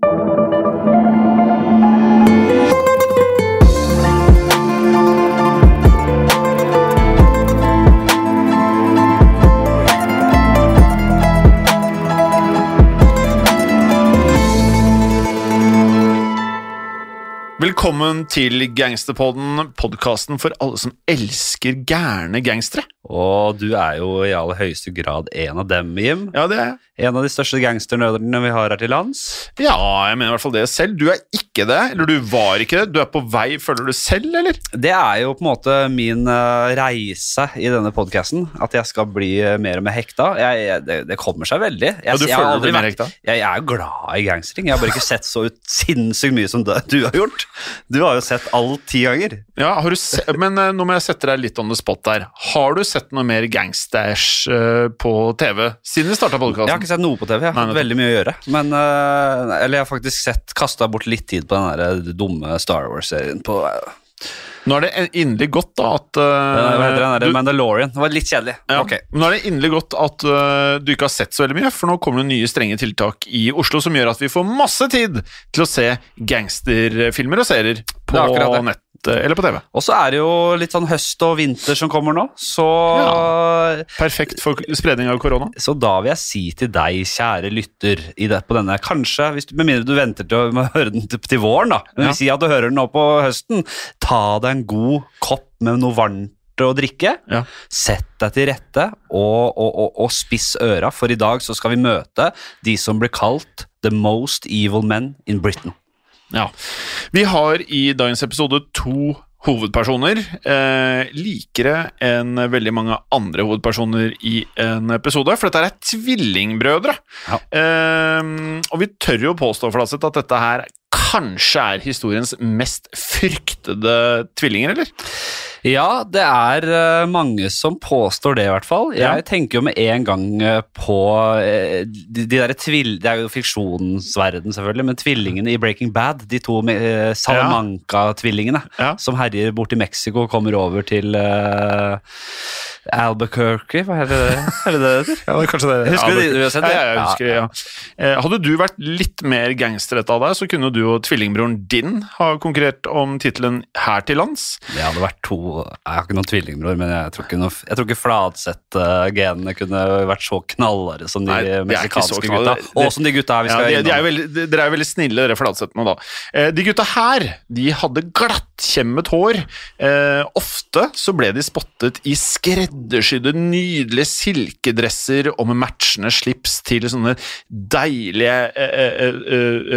Thank you. Velkommen til Gangsterpodden, podkasten for alle som elsker gærne gangstere. Og du er jo i aller høyeste grad en av dem, Jim. Ja, det er jeg. En av de største gangsternerdene vi har her til lands. Ja, jeg mener i hvert fall det selv. Du er ikke det, eller du var ikke det. Du er på vei, føler du selv, eller? Det er jo på en måte min eh, reise i denne podkasten. At jeg skal bli eh, mer og mer hekta. Jeg, jeg, det, det kommer seg veldig. Jeg, Ja, du føler aldri deg mer hekta? Jeg, jeg er glad i gangstering. Jeg har bare ikke sett så ut sinnssykt mye som det du har gjort. Du har jo sett alt ti ganger. Ja, har du se Men eh, nå må jeg sette deg litt on the spot der. Har du sett noe mer gangsters eh, på TV siden vi starta Jeg har ikke sett noe på TV. Jeg har Nei, hatt veldig mye å gjøre. Men, eh, eller jeg har faktisk sett kasta bort litt tid på den der dumme Star Wars-serien på Nå er det inderlig godt da at der du- Mandalorian? Det var litt kjedelig. Ja. Ok. Nå er det inderlig godt at uh, du ikke har sett så veldig mye, for nå kommer det nye strenge tiltak i Oslo som gjør at vi får masse tid til å se gangsterfilmer og serier på Det det. nett eh, eller på TV. Og så er det jo litt sånn høst og vinter som kommer nå, så Perfekt for spredning av korona. Så da vil jeg si til deg, kjære lytter, i det, på denne Kanskje, du, med mindre du venter til å høre den til, til våren, da. Men Ja. vi sier at du hører den nå på høsten. Ta deg en god kopp med noe varmt å drikke. Ja. Sett deg til rette og, og, og, og spiss øra, for i dag så skal vi møte de som blir kalt The Most Evil Men in Britain. Ja. Vi har i dagens episode to hovedpersoner. Eh, likere enn veldig mange andre hovedpersoner i en episode, for dette er tvillingbrødre. Ja. Eh, og vi tør jo påstå Flatseth, at dette her kanskje er historiens mest fryktede tvillinger, eller? Ja, det er eh, mange som påstår det, i hvert fall. Jeg Ja. tenker jo med en gang eh, på eh, de, de der tvill... Det er jo fiksjonens verden, selvfølgelig, men tvillingene i Breaking Bad, de to uh, Salamanca-tvillingene, Ja. som herjer bort i Mexico og kommer over til eh, Albuquerque, hva er det er det det heter? Ja, det er kanskje det. Husker du det? Du har sett det? Ja, ja, jeg husker det, ja. Eh, Hadde du vært litt mer gangsterrett av deg, så kunne du og tvillingbroren din ha konkurrert om tittelen her til lands. Det hadde vært to Jeg har ikke noen tvillingbror, men jeg tror ikke, noe, jeg tror ikke Fladseth-genene kunne vært så knallharde som de Nei, meksikanske gutta. Og som de gutta her vi Ja, skal de, de er veldig, de, dere er veldig snille, dere fladsettene da. Eh, de gutta her, de hadde glattkjemmet hår. Eh, ofte så ble de spottet i skreddersydde, nydelige silkedresser og med matchende slips til sånne deilige eh, eh,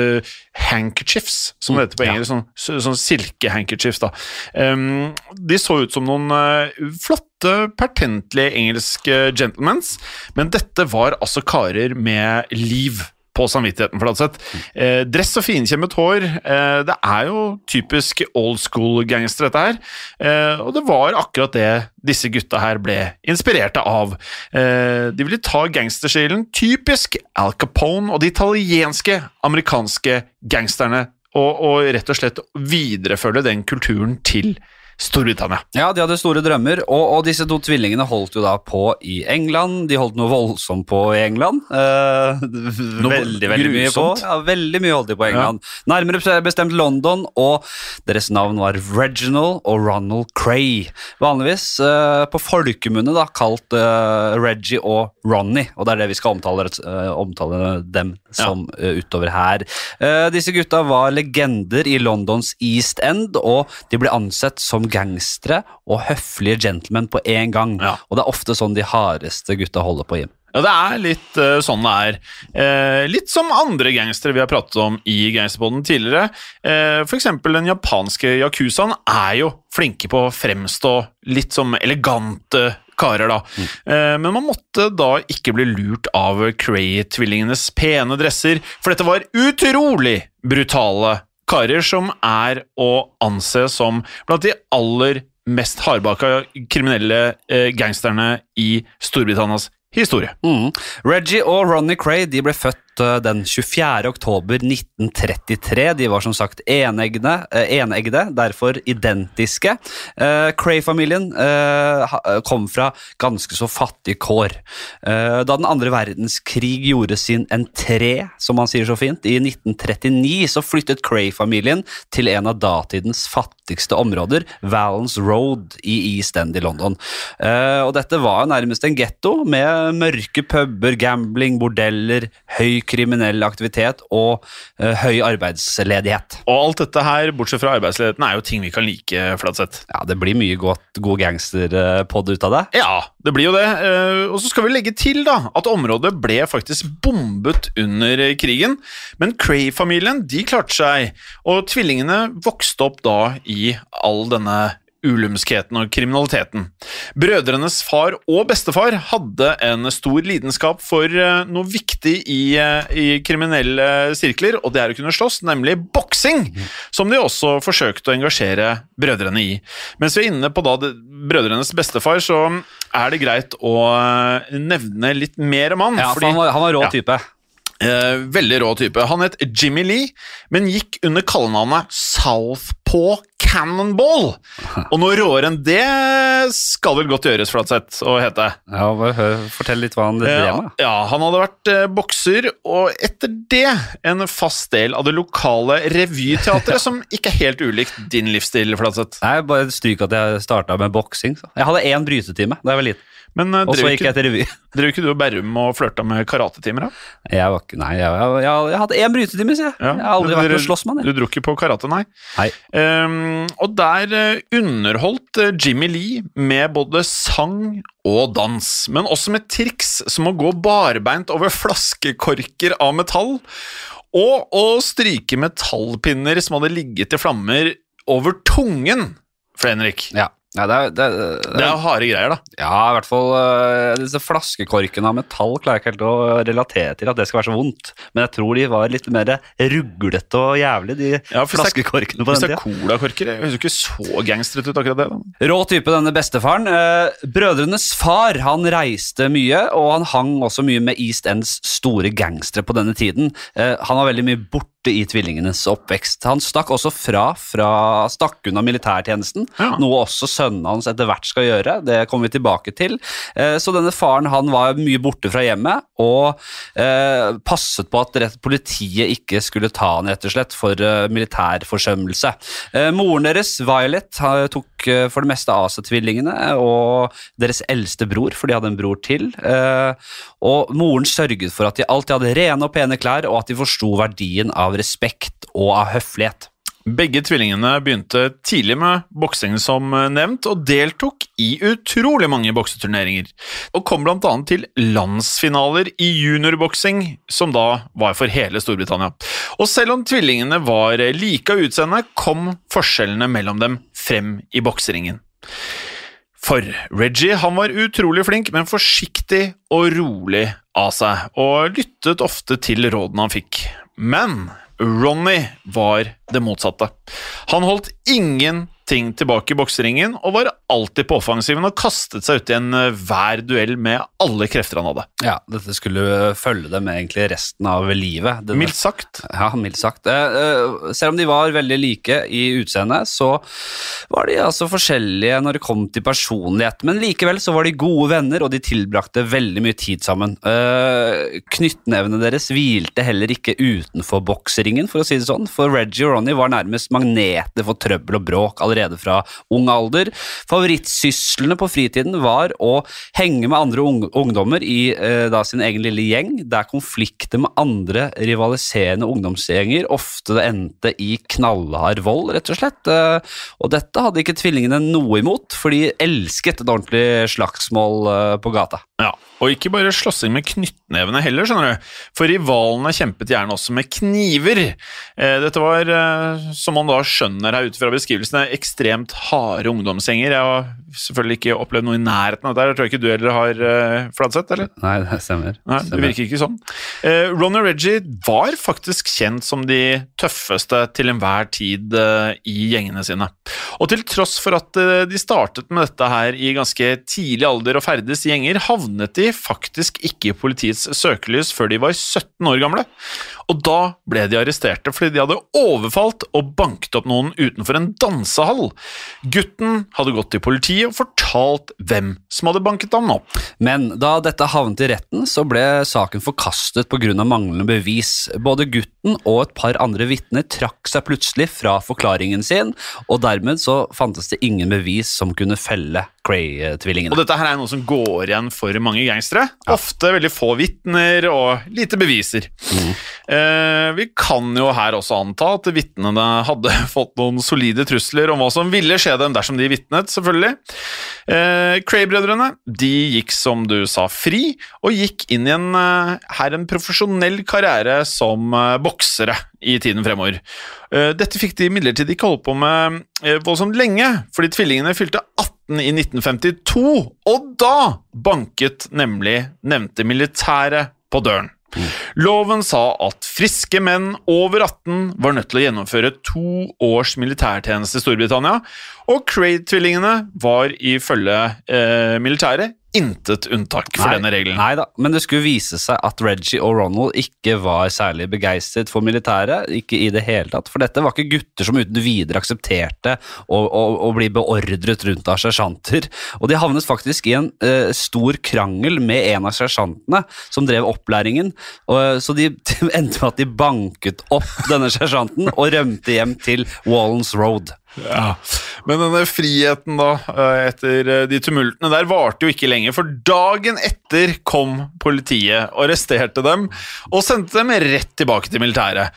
eh, handkerchiefs, som det heter på Ja. engelsk. Sånn, så- sånn silkehandkerchiefs, da. Um, de så ut som noen eh, flotte, pertentlige engelske gentlemans, men dette var altså karer med liv på samvittigheten, Fladseth. Eh, dress og finkjemmet hår. Eh, det er jo typisk old school gangster, dette her. Eh, og det var akkurat det disse gutta her ble inspirerte av. Eh, de ville ta gangsterstilen, typisk Al Capone og de italienske, amerikanske gangsterne, og, og rett og slett videreføre den kulturen til Storbritannia. Ja, de hadde store drømmer, og, og disse to tvillingene holdt jo da på i England. De holdt noe voldsomt på i England. Eh, veldig, veldig mye på. Ja, veldig mye holdt de på i England. Nærmere bestemt London, og deres navn var Reginald og Ronald Cray. Vanligvis eh, på folkemunne da, kalt eh, Reggie og Ronny, og det er det vi skal omtale, eh, omtale dem som eh, utover her. Eh, disse gutta var legender i Londons East End, og de ble ansett som gangstere og høflige gentlemen på en gang. Ja. Og det er ofte sånn de hardeste gutta holder på Jim. Ja, det er litt uh, sånn det er. Eh, litt som andre gangstere vi har pratet om i Gangsterpodden tidligere. Eh, eksempel den japanske yakuzaen er jo flinke på å fremstå litt som elegante karer, da. Mm. men man måtte da ikke bli lurt av Cray-tvillingenes pene dresser, for dette var utrolig brutale karer som er å anse som blant de aller mest hardbaka kriminelle eh, gangsterne i Storbritannias historie. Mm. Reggie og Ronny Cray de ble født eh, den 24. oktober 1933. De var som sagt eneggede, eh, eneggede derfor identiske. Eh, Cray-familien eh, kom fra ganske så fattige kår. Da den andre verdenskrig gjorde sin entré, som man sier så fint, i 1939, så flyttet Cray-familien til en av datidens fattigste områder, Valence Road i East End i London. Og dette var nærmest en getto med mørke puber, gambling, bordeller, høy kriminell aktivitet og uh, høy arbeidsledighet. Og alt dette her, bortsett fra arbeidsledigheten, er jo ting vi kan like, Fladseth. Ja, det blir mye godt, god gangsterpod ut av det. Ja, det blir jo det. Uh, Og så skal vi legge til da, at området ble faktisk bombet under krigen. Men Cray-familien de klarte seg, og tvillingene vokste opp da i all denne ulumskheten og kriminaliteten. Brødrenes far og bestefar hadde en stor lidenskap for eh, noe viktig i, eh, i kriminelle sirkler, og det er å kunne slåss, nemlig boksing, som de også forsøkte å engasjere brødrene i. Mens vi er inne på da det, brødrenes bestefar, så er det greit å eh, nevne litt mer om han. Ja, for fordi- han var, han var rå Ja. type. Eh, veldig rå type. Han het Jimmy Lee, men gikk under kallenavnet Southpaw Cannonball. Og noe råere enn det skal vel godt gjøres, Flatseth, å hete. Ja, hør, Fortell litt hva han drev Ja, med. ja, han hadde vært eh, bokser, og etter det en fast del av det lokale revyteatret, som ikke er helt ulikt din livsstil, Flatseth. Nei, bare stryk at jeg starta med boksing. Jeg hadde én brytetime da jeg var liten, Men så drev ikke, revy. drev ikke du og Berrum og flørta med karatetimer, da? Jeg var ikke, nei, jeg, jeg, jeg, jeg hadde én brytetime, sier jeg. Ja. Jeg har aldri vært noen slåssmann. Du dro ikke på karate, nei? Nei. Ehm, og der eh, underholdt eh, Jimmy Lee med både sang og dans, men også med triks som å gå barbeint over flaskekorker av metall, og å stryke metallpinner som hadde ligget i flammer over tungen. For Henrik, Ja. Ja, det er, det, det det er, harde greier, da. ja, i hvert fall uh, disse flaskekorkene av metall klarer jeg ikke helt å relatere til at det skal være så vondt. Men jeg tror de var litt mer ruglete og jævlig, de Ja, flaskekorkene på den det tida. colakorker, høres jo ikke så gangstret ut, akkurat det. da. Rå type, denne bestefaren. Uh, brødrenes far han reiste mye, og han hang også mye med East Ends store gangstere på denne tiden. Uh, han var veldig mye borte i tvillingenes oppvekst. Han stakk også fra, fra stakk unna militærtjenesten, Ja. noe også sønnen hans etter hvert skal gjøre. Det kommer vi tilbake til. Eh, så denne faren han var mye borte fra hjemmet, og eh, passet på at politiet ikke skulle ta han rett og slett for eh, militærforsømmelse. Moren deres, Violet, ha- eh, for det meste av seg tvillingene, og deres eldste bror, for de hadde en bror til. Eh, og moren sørget for at de alltid hadde rene og pene klær, og at de forsto verdien av respekt og av høflighet. Begge tvillingene begynte tidlig med boksing, som nevnt, og deltok i utrolig mange bokseturneringer. Og kom blant annet til landsfinaler i juniorboksing, som da var for hele Storbritannia. Og selv om tvillingene var like av utseende, kom forskjellene mellom dem frem i bokseringen. For Reggie han var utrolig flink, men forsiktig og rolig av seg, og lyttet ofte til rådene han fikk. Men Ronny var det motsatte. Han holdt ingen ting tilbake i bokseringen og var alltid på offensiven og kastet seg ut i enhver duell med alle krefter han hadde. Ja, dette skulle følge dem egentlig resten av livet. Denne- Mildt sagt. Ja, mildt sagt. Eh, eh, selv om de var veldig like i utseendet, så var de altså forskjellige når det kom til personlighet. Men likevel så var de gode venner, og de tilbrakte veldig mye tid sammen. Eh, knyttnevene deres hvilte heller ikke utenfor bokseringen, for å si det sånn. For Reggie og Ronny var nærmest magneter for trøbbel og bråk allerede fra ung alder. Favorittsyslene på fritiden var å henge med andre ung ungdommer i eh, da sin egen lille gjeng, der konflikter med andre rivaliserende ungdomsgjenger ofte endte i knallhard vold, rett og slett. Eh, og dette hadde ikke tvillingene noe imot, for de elsket et ordentlig slagsmål eh, på gata. Ja, Og ikke bare slåssing med knyttnevene heller, skjønner du. For rivalene kjempet gjerne også med kniver. Eh, dette var, eh, som man da skjønner her ut fra beskrivelsene, ekstremt harde ungdomsgjenger. Jeg selvfølgelig ikke opplevd noe i nærheten av dette. der. Jeg tror ikke du heller har, uh, Fladseth, eller? Nei, det stemmer. Nei, det Stemmer. virker ikke sånn. Uh, Ron og Reggie var faktisk kjent som de tøffeste til enhver tid uh, i gjengene sine. Og til tross for at uh, de startet med dette her i ganske tidlig alder og ferdes i gjenger, havnet de faktisk ikke i politiets søkelys før de var 17 år gamle. Og da ble de arresterte fordi de hadde overfalt og banket opp noen utenfor en dansehall. Gutten hadde gått til politiet og fortalt hvem som hadde banket ham opp. Men da dette havnet i retten, så ble saken forkastet pga. manglende bevis. Både gutten og et par andre vitner trakk seg plutselig fra forklaringen sin, og dermed så fantes det ingen bevis som kunne felle Cray-tvillingene. Og dette her er noe som går igjen for mange gangstere. Ofte veldig få vitner og lite beviser. Eh, vi kan jo her også anta at vitnene hadde fått noen solide trusler om hva som ville skje dem dersom de vitnet, selvfølgelig. Eh, Cray-brødrene de gikk, som du sa, fri, og gikk inn i en, eh, her en profesjonell karriere som eh, boksere i tiden fremover. Eh, dette fikk de imidlertid ikke holde på med eh, voldsomt lenge, fordi tvillingene fylte 18 i 1952, og da banket nemlig nevnte militære på døren. Loven sa at friske menn over 18 var nødt til å gjennomføre to års militærtjeneste i Storbritannia, og Craig-tvillingene var ifølge eh, militæret intet unntak for Nei, denne regelen. Nei da, men det skulle vise seg at Reggie og Ronald ikke var særlig begeistret for militæret. Ikke i det hele tatt, for dette var ikke gutter som uten videre aksepterte å, å, å bli beordret rundt av sersjanter. Og de havnet faktisk i en uh, stor krangel med en av sersjantene som drev opplæringen. Og, så de endte med at de banket opp denne sersjanten og rømte hjem til Wallens Road. Ja, Men denne friheten da, eh, etter eh, de tumultene der, varte jo ikke lenge. For dagen etter kom politiet og arresterte dem, og sendte dem rett tilbake til militæret.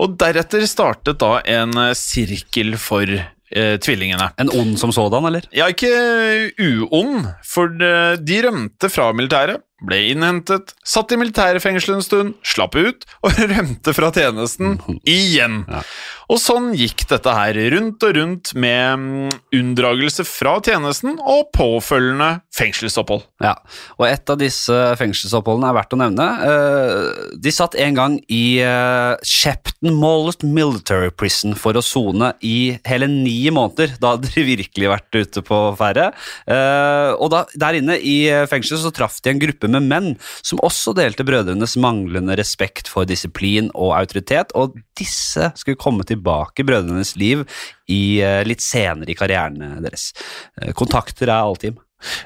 Og deretter startet da en eh, sirkel for eh, tvillingene. En ond som sådan, eller? Ja, ikke uond, for de rømte fra militæret, ble innhentet, satt i militærfengsel en stund, slapp ut og rømte fra tjenesten igjen. Og sånn gikk dette her rundt og rundt med mm, unndragelse fra tjenesten og påfølgende fengselsopphold. Ja, og et av disse fengselsoppholdene er verdt å nevne. Eh, De satt en gang i eh, Shepton Mollet Military Prison for å sone i hele ni måneder. Da hadde de virkelig vært ute på ferde. Eh, Og da, der inne i fengselet så traff de en gruppe med menn som også delte brødrenes manglende respekt for disiplin og autoritet, og disse skulle komme tilbake i brødrenes liv i eh, litt senere i karrieren deres. Eh, Kontakter er alltid.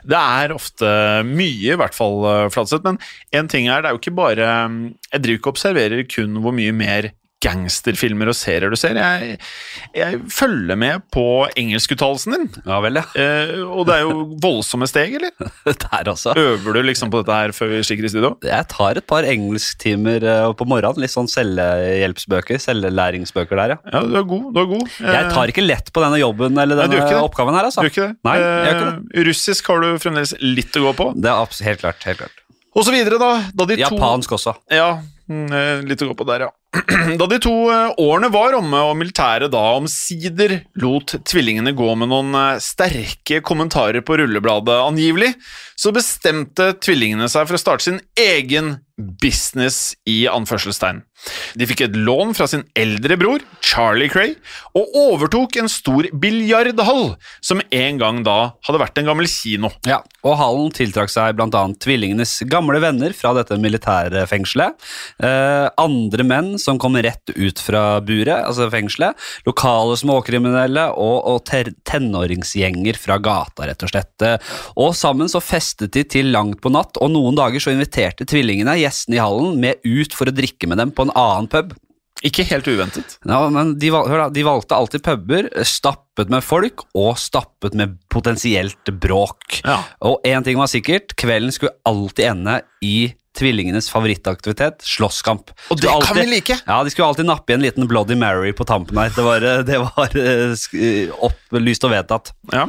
Det er ofte mye, i hvert fall, eh, Fladseth, men en ting er, det er jo ikke bare mm, Jeg driver ikke og observerer kun hvor mye mer gangsterfilmer og serier du ser. Jeg, jeg følger med på engelskuttalelsen din. Ja vel, ja. Eh, og det er jo voldsomme steg, eller? Der altså. Øver du liksom på dette her før vi stikker i studio? Jeg tar et par engelsktimer eh, på morgenen. Litt sånn selvhjelpsbøker. Selvlæringsbøker der, ja. Ja, du er god. du er god. Jeg tar ikke lett på denne jobben eller denne Nei, oppgaven her, Du altså. gjør ikke det? Nei, jeg gjør ikke Eh, Russisk har du fremdeles litt å gå på. Det er helt klart. helt klart. Og så videre, da. da de to... Japansk også. Ja, mm, eh, litt å gå på der, ja. Da de to eh, årene var omme, og militæret da omsider lot tvillingene gå med noen eh, sterke kommentarer på rullebladet angivelig, så bestemte tvillingene seg for å starte sin egen business i anførselstegn. De fikk et lån fra sin eldre bror, Charlie Cray, og overtok en stor biljardhall, som en gang da hadde vært en gammel kino. Ja, og Hallen tiltrakk seg bl.a. tvillingenes gamle venner fra dette militærfengselet. Eh, andre menn som kom rett ut fra buret, altså fengselet. Lokale småkriminelle og, og tenåringsgjenger fra gata, rett og slett. Og sammen så festet de til langt på natt, og noen dager så inviterte tvillingene gjestene i hallen med ut for å drikke med dem på en annen pub. Ikke helt uventet. Ja, men de, val- hør da, de valgte alltid puber stappet med folk og stappet med potensielt bråk. Ja. Og én ting var sikkert, kvelden skulle alltid ende i tvillingenes favorittaktivitet, slåsskamp. Og det alltid, kan vi like! Ja, De skulle alltid nappe i en liten Bloody Mary på tampen her. Det var, det var eh, eh, opplyst og vedtatt. Ja.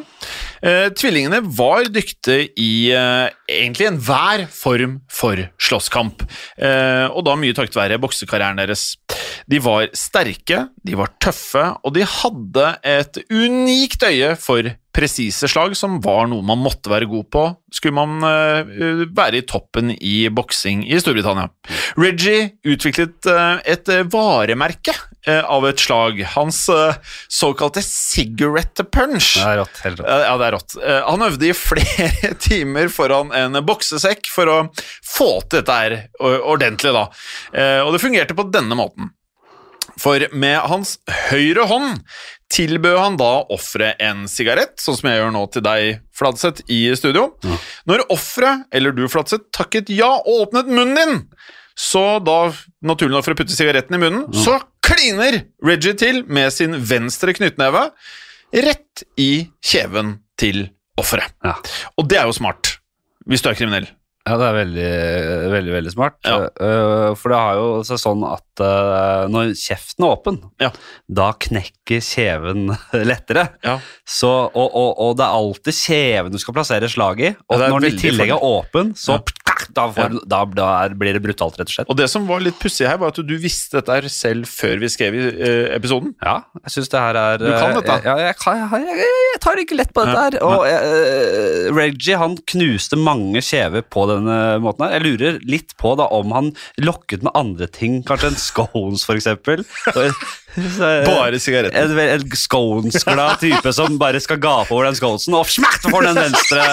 Eh, tvillingene var dyktige i eh, egentlig enhver form for slåsskamp, eh, og da mye takket være boksekarrieren deres. De var sterke, de var tøffe, og de hadde et unikt øye for presise slag, som var noe man måtte være god på, skulle man eh, være i toppen i boksing i Storbritannia. Reggie utviklet eh, et eh, varemerke av et slag, hans såkalte cigarette punch. Det er rått, helt rått. Ja, det er rått. Han øvde i flere timer foran en boksesekk for å få til dette her ordentlig, da. Og det fungerte på denne måten. For med hans høyre hånd tilbød han da offeret en sigarett, sånn som jeg gjør nå til deg, Fladseth, i studio. Når offeret, eller du, Fladseth, takket ja og åpnet munnen din, så da, naturlig nok for å putte sigaretten i munnen, så kliner Reggie til med sin venstre knyttneve rett i kjeven til offeret. Ja. Og det er jo smart, hvis du er kriminell. Ja, det er veldig, veldig, veldig smart. Ja. Uh, for det har jo seg sånn at uh, når kjeften er åpen, Ja. da knekker kjeven lettere. Ja. Så, og, og, og det er alltid kjeven du skal plassere slaget i. Og Ja, når den i tillegg er åpen, så da, får, da, da blir det brutalt, rett og slett. Og det som var litt pussig her, var at du visste dette her selv før vi skrev i eh, episoden. Ja, jeg syns det her er Du kan eh, dette. Ja, jeg, jeg, jeg, jeg tar ikke lett på dette her. Og eh, Reggie han knuste mange kjever på denne måten her. Jeg lurer litt på da om han lokket med andre ting, kanskje en scones for eksempel. Så- Bare sigaretter. En, en scones-glad type som bare skal gape over den sconesen, og smert får den venstre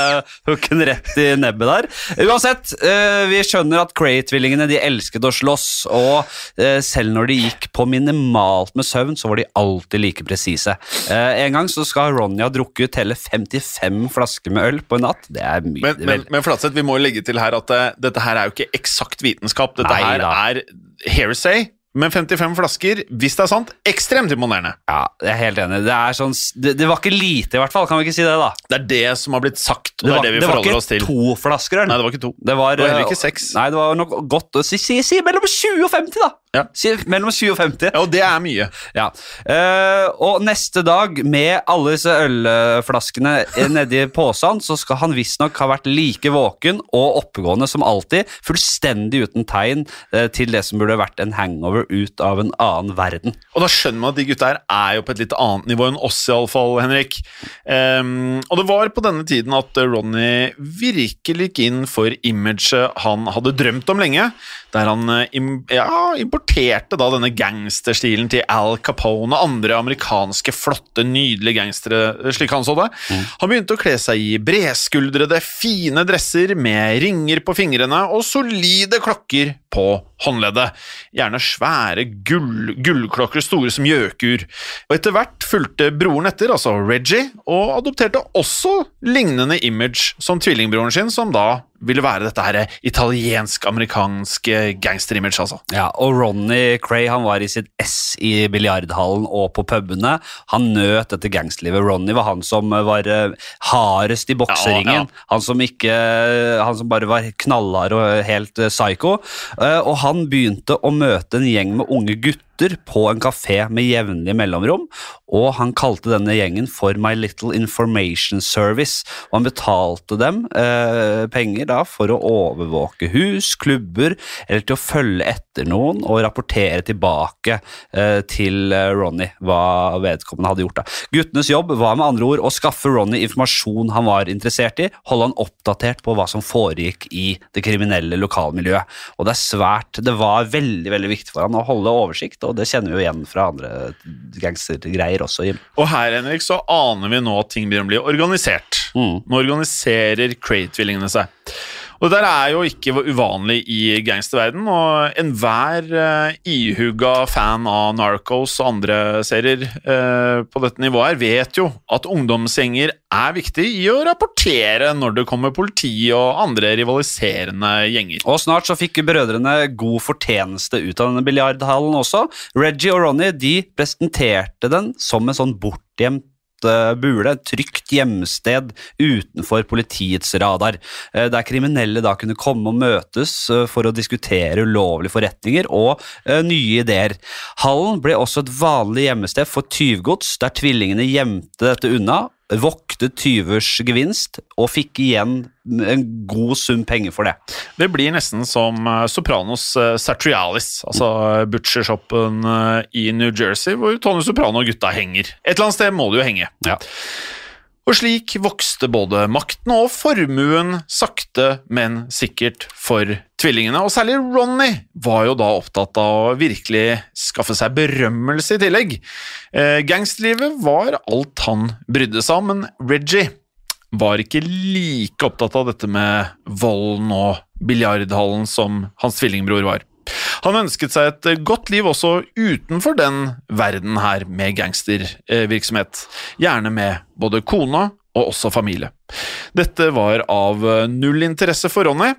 hooken rett i nebbet der. Uansett, eh, vi skjønner at Cray-tvillingene de elsket å slåss, og eh, selv når de gikk på minimalt med søvn, så var de alltid like presise. Eh, en gang så skal Ronja ha drukket hele 55 flasker med øl på en natt. Det er mye. Men, men, men Flatseth, vi må legge til her at eh, dette her er jo ikke eksakt vitenskap. Dette Nei her da. er hearsay. Men 55 flasker, hvis det er sant, ekstremt imponerende. ja, jeg er helt enig. Det, er sånn, det, det var ikke lite, i hvert fall. Kan vi ikke si det, da? Det er det som har blitt sagt, og det, var, er det vi det var ikke to flasker. Nei, det var ikke to. Det var, Det var heller eh, ikke seks. Nei, det var nok godt Si, si, si mellom 20 og 50, da! Ja. Mellom 20 og 50. Ja, og det er mye. Ja. Uh, og neste dag, med alle disse ølflaskene nedi posen, så skal han visstnok ha vært like våken og oppegående som alltid, fullstendig uten tegn uh, til det som burde vært en hangover ut av en annen verden. Og da skjønner man at de gutta her er jo på et litt annet nivå enn oss, iallfall, Henrik. Um, og det var på denne tiden at eh, Ronny virkelig gikk inn for imaget han hadde drømt om lenge, der han ja, importerte da denne gangsterstilen til Al Capone og andre amerikanske flotte, nydelige gangstere, slik han så det. Han begynte å kle seg i bredskuldrede, fine dresser med ringer på fingrene og solide klokker på håndleddet. Gjerne svære gull, gullklokker store som gjøkur. Og etter hvert fulgte broren etter, altså Reggie, og adopterte også lignende image som tvillingbroren sin, som da ville være dette her italiensk-amerikanske gangster-image, altså. Ja, og Ronny Cray han var i sitt ess i biljardhallen og på pubene. Han nøt dette gangsterlivet. Ronny var han som var eh, hardest i bokseringen. Ja, ja. Han som ikke Han som bare var knallhard og helt eh, psycho. Eh, og han begynte å møte en gjeng med unge gutter gutter på en kafé med jevnlige mellomrom, og han kalte denne gjengen for My Little Information Service. Og han betalte dem eh, penger da for å overvåke hus, klubber, eller til å følge etter noen og rapportere tilbake eh, til eh, Ronny hva vedkommende hadde gjort. da. Guttenes jobb var med andre ord å skaffe Ronny informasjon han var interessert i, holde han oppdatert på hva som foregikk i det kriminelle lokalmiljøet. Og det er svært, det var veldig veldig viktig for han å holde oversikt, og det kjenner vi jo igjen fra andre gangstergreier også. Jim. Og her Henrik, så aner vi nå at ting begynner å bli organisert. Mm. Nå organiserer Cray-tvillingene seg. Og det er jo ikke uvanlig i gangsterverden, og enhver uh, ihuga fan av Narcos og andre serier uh, på dette nivået her, vet jo at ungdomsgjenger er viktig i å rapportere når det kommer politi og andre rivaliserende gjenger. Og snart så fikk brødrene god fortjeneste ut av denne biljardhallen også. Reggie og Ronny de presenterte den som en sånn bortgjemt eh, bule, et trygt hjemsted utenfor politiets radar, eh, der kriminelle da kunne komme og møtes eh, for å diskutere ulovlige forretninger og eh, nye ideer. Hallen ble også et vanlig gjemmested for tyvgods, der tvillingene gjemte dette unna, voktet tyvers gevinst og fikk igjen en god sum penger for det. Det blir nesten som eh, Sopranos uh, Satrialis, altså uh, butchershoppen i New Jersey, hvor Tony Soprano og gutta henger. Et eller annet sted må de jo henge. Ja. Og slik vokste både makten og formuen sakte, men sikkert for tvillingene. Og særlig Ronny var jo da opptatt av å virkelig skaffe seg berømmelse i tillegg. Eh, gangsterlivet var alt han brydde seg om, men Reggie var ikke like opptatt av dette med volden og biljardhallen som hans tvillingbror var. Han ønsket seg et godt liv også utenfor den verden her med gangstervirksomhet. Gjerne med både kona og også familie. Dette var av null interesse for Ronny,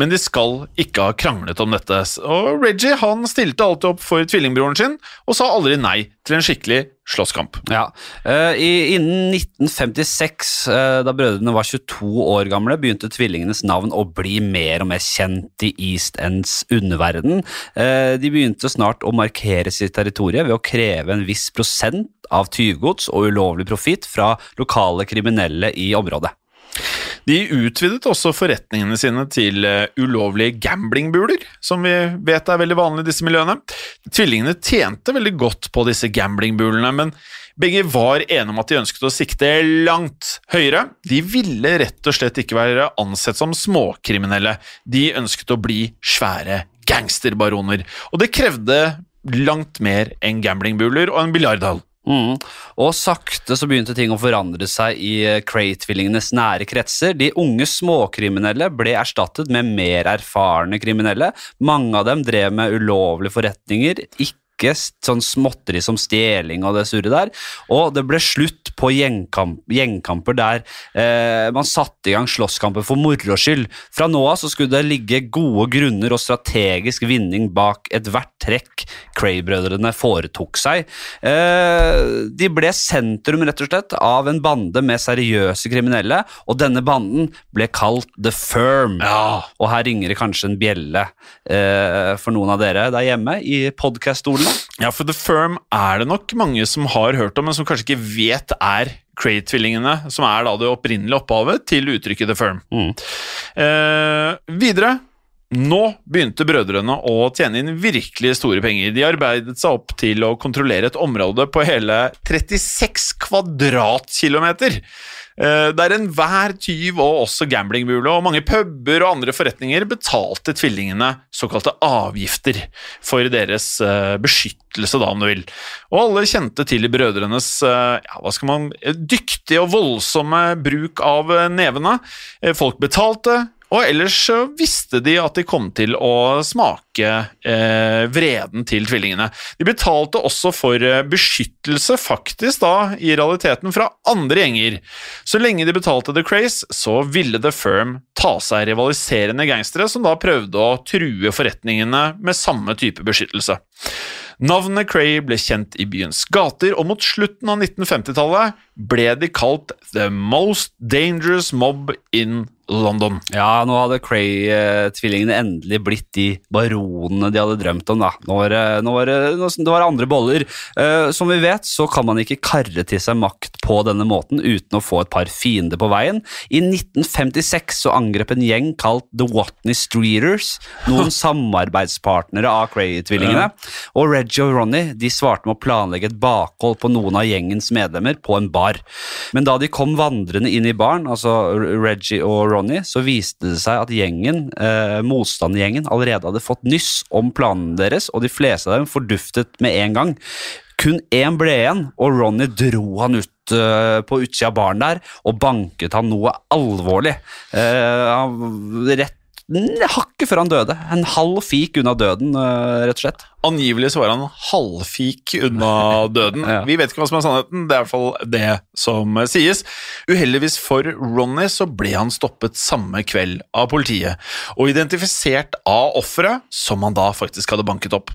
men de skal ikke ha kranglet om dette. Og Reggie han stilte alltid opp for tvillingbroren sin, og sa aldri nei til en skikkelig slåsskamp. Ja. Eh, i, innen 1956, eh, da brødrene var 22 år gamle, begynte tvillingenes navn å bli mer og mer kjent i East Ends underverden. Eh, de begynte snart å markere sitt territorium ved å kreve en viss prosent av tyvgods og ulovlig profitt fra lokale kriminelle i området. De utvidet også forretningene sine til uh, ulovlige gamblingbuler, som vi vet er veldig vanlig i disse miljøene. Tvillingene tjente veldig godt på disse gamblingbulene, men begge var enige om at de ønsket å sikte langt høyere. De ville rett og slett ikke være ansett som småkriminelle. De ønsket å bli svære gangsterbaroner, og det krevde langt mer enn gamblingbuler og en biljardhall. Mm. Og sakte så begynte ting å forandre seg i eh, Cray-tvillingenes nære kretser. De unge småkriminelle ble erstattet med mer erfarne kriminelle. Mange av dem drev med ulovlige forretninger, ikke sånn småtteri som stjeling og det surret der. Og det ble slutt på gjengkamp, gjengkamper der eh, man satte i gang slåsskamper for moro skyld. Fra nå av så skulle det ligge gode grunner og strategisk vinning bak ethvert trekk Cray-brødrene foretok seg. Eh, de ble sentrum rett og slett av en bande med seriøse kriminelle, og denne banden ble kalt The Firm. Ja. Og her ringer det kanskje en bjelle eh, for noen av dere der hjemme i podkast-stolene. Ja, for The Firm er det nok mange som har hørt om, men som kanskje ikke vet er Cray-tvillingene, som er da det opprinnelige opphavet til uttrykket The Firm. Mm. Eh, videre nå begynte brødrene å tjene inn virkelig store penger. De arbeidet seg opp til å kontrollere et område på hele 36 kvadratkilometer. Eh, Der enhver tyv og også gamblingbule og mange puber og andre forretninger betalte tvillingene såkalte avgifter for deres eh, beskyttelse, da, om du vil. Og alle kjente til brødrenes eh, ja, hva skal man, dyktige og voldsomme bruk av nevene. Folk betalte, og ellers så visste de at de kom til å smake eh, vreden til tvillingene. De betalte også for eh, beskyttelse, faktisk da, i realiteten, fra andre gjenger. Så lenge de betalte The Craze, så ville The Firm ta seg rivaliserende gangstere som da prøvde å true forretningene med samme type beskyttelse. Navnet Cray ble kjent i byens gater, og mot slutten av 1950-tallet ble de kalt The Most Dangerous Mob in London. Ja, nå hadde Cray-tvillingene endelig blitt de baronene de hadde drømt om. da. Nå var det, nå var det, det var andre boller. Uh, som vi vet, så kan man ikke karre til seg makt på denne måten uten å få et par fiender på veien. I 1956 så angrep en gjeng kalt The Watney Streeters noen samarbeidspartnere av Cray-tvillingene. Og Reggie og Ronny de svarte med å planlegge et bakhold på noen av gjengens medlemmer på en bar. Men da de kom vandrende inn i baren, altså Reggie og Ronny, så viste det seg at gjengen, eh, motstandergjengen allerede hadde fått nyss om planene deres, og de fleste av dem forduftet med en gang. Kun én ble igjen, og Ronny dro han ut uh, på utsida av baren der og banket han noe alvorlig. Uh, han, rett hakket før han døde. En halv fik unna døden, eh, rett og slett. Angivelig så var han halvfik unna døden. Ja. Vi vet ikke hva som er sannheten, det er i hvert fall det som eh, sies. Uheldigvis for Ronny så ble han stoppet samme kveld av politiet, og identifisert av offeret som han da faktisk hadde banket opp.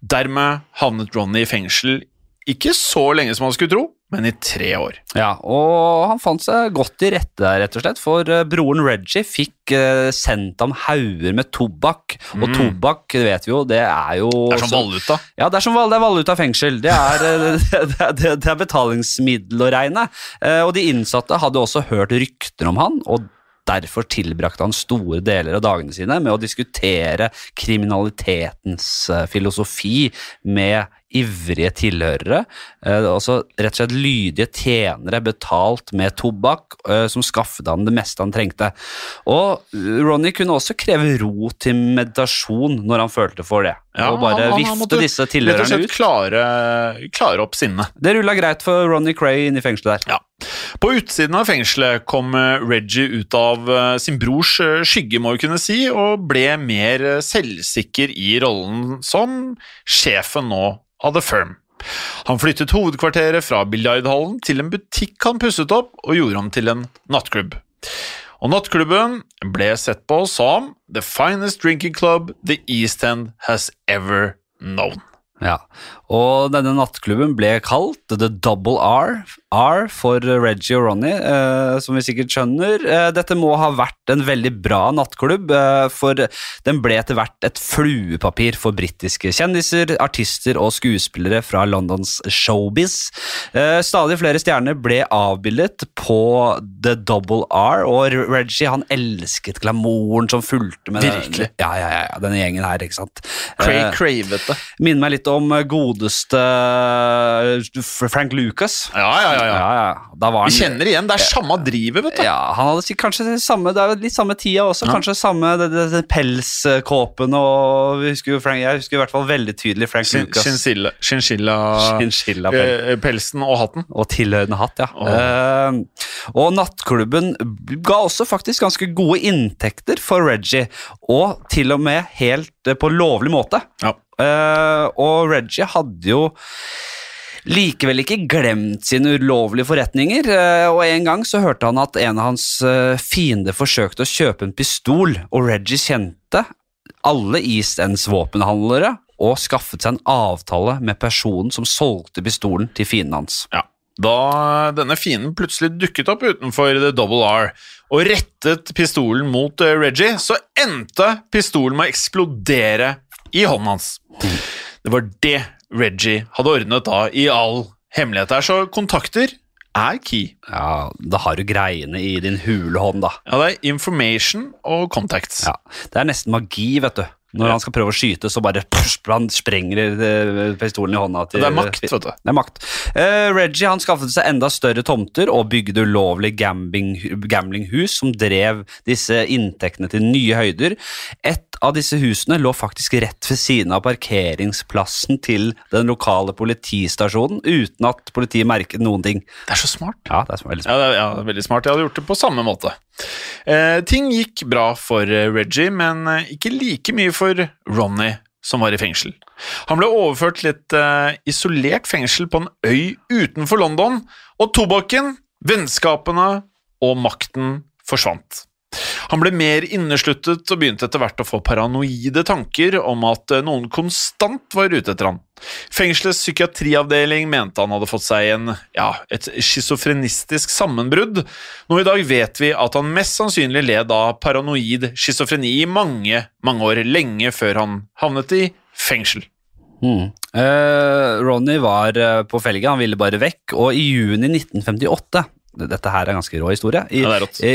Dermed havnet Ronny i fengsel ikke så lenge som han skulle tro, men i tre år. Ja, og han fant seg godt i rette der, rett og slett, for eh, broren Reggie fikk eh, sendt ham hauger med tobakk, og tobakk, det vet vi jo, det er jo Det er som valuta. Ja, det er som det er valuta fengsel. Det er, eh, det, det, det er betalingsmiddel å regne. Eh, Og de innsatte hadde også hørt rykter om han, og derfor tilbrakte han store deler av dagene sine med å diskutere kriminalitetens filosofi med ivrige tilhørere. Eh, altså rett og slett lydige tjenere betalt med tobakk, eh, som skaffet han det meste han trengte. Og Ronny kunne også kreve ro til meditasjon når han følte for det. Ja, og bare han- han vifte måtte disse Rett og slett ut. klare, klare opp sinnet. Det rulla greit for Ronny Cray inn i fengselet der. Ja. På utsiden av fengselet kom eh, Reggie ut av eh, sin brors eh, skygge, må vi kunne si, og ble mer eh, selvsikker i rollen som sjefen nå av The Firm. Han flyttet hovedkvarteret fra biljardhallen til en butikk han pusset opp og gjorde om til en nattklubb. Og nattklubben ble sett på som the finest drinking club the East End has ever known. Ja, og denne nattklubben ble kalt The Double R, R for Reggie og Ronny, eh, som vi sikkert skjønner. Eh, dette må ha vært en veldig bra nattklubb, eh, for den ble etter hvert et fluepapir for britiske kjendiser, artister og skuespillere fra Londons showbiz. Eh, stadig flere stjerner ble avbildet på The Double R, og Reggie han elsket glamouren som fulgte med Virkelig. Den, ja, ja, ja, denne gjengen her, ikke sant? Cray Eh, cravete. Minner meg litt om godeste eh, Frank Lucas. Ja, ja, ja. ja. Ja, ja. Vi kjenner igjen, det er samme drivet, vet du. ja, Han hadde kanskje samme Det er litt samme tida også. Kanskje samme det, det, det pelskåpen og vi husker Frank, Jeg husker i hvert fall veldig tydelig Frank Chin- Lucas. Chinchilla, chinchilla, Chinchilla-pel. eh, og hatten. Og tilhørende hatt, ja. Eh, og nattklubben ga også faktisk ganske gode inntekter for Reggie, og til og med helt eh, på lovlig måte. Ja. Eh, og Reggie hadde jo likevel ikke glemt sine ulovlige forretninger, eh, og en gang så hørte han at en av hans eh, fiender forsøkte å kjøpe en pistol, og Reggie kjente alle East Ends våpenhandlere og skaffet seg en avtale med personen som solgte pistolen til fienden hans. Ja. Da denne fienden plutselig dukket opp utenfor The Double R og rettet pistolen mot Reggie, så endte pistolen med å eksplodere i hånden hans. Det var det Reggie hadde ordnet da i all hemmelighet her, så kontakter er key. Ja, Da har du greiene i din hule hånd, da. Ja, det er information og contacts. Ja, Det er nesten magi, vet du. Når han skal prøve å skyte, så bare push, han sprenger eh, pistolen i hånda. til Det er makt, vet du. Det er makt. Eh, Reggie han skaffet seg enda større tomter og bygde ulovlig gambling, gamblinghus som drev disse inntektene til nye høyder. Et av disse husene lå faktisk rett ved siden av parkeringsplassen til den lokale politistasjonen, uten at politiet merket noen ting. Det er så smart. Ja, det er veldig Ja, det er, ja, veldig smart. Jeg hadde gjort det på samme måte. Eh, ting gikk bra for eh, Reggie, men eh, ikke like mye for Ronny, som var i fengsel. Han ble overført til et uh, isolert fengsel på en øy utenfor London, og tobakken, vennskapene og makten forsvant. Han ble mer innesluttet og begynte etter hvert å få paranoide tanker om at eh, noen konstant var ute etter han. Fengselets psykiatriavdeling mente han hadde fått seg en, ja, et schizofrenistisk sammenbrudd. Nå i dag vet vi at han mest sannsynlig led av paranoid schizofreni i mange, mange år, lenge før han havnet i fengsel. Mm. Eh, Ronny var eh, på felgen, han ville bare vekk, og i juni 1958 dette her er en ganske rå historie. I, Ja, i,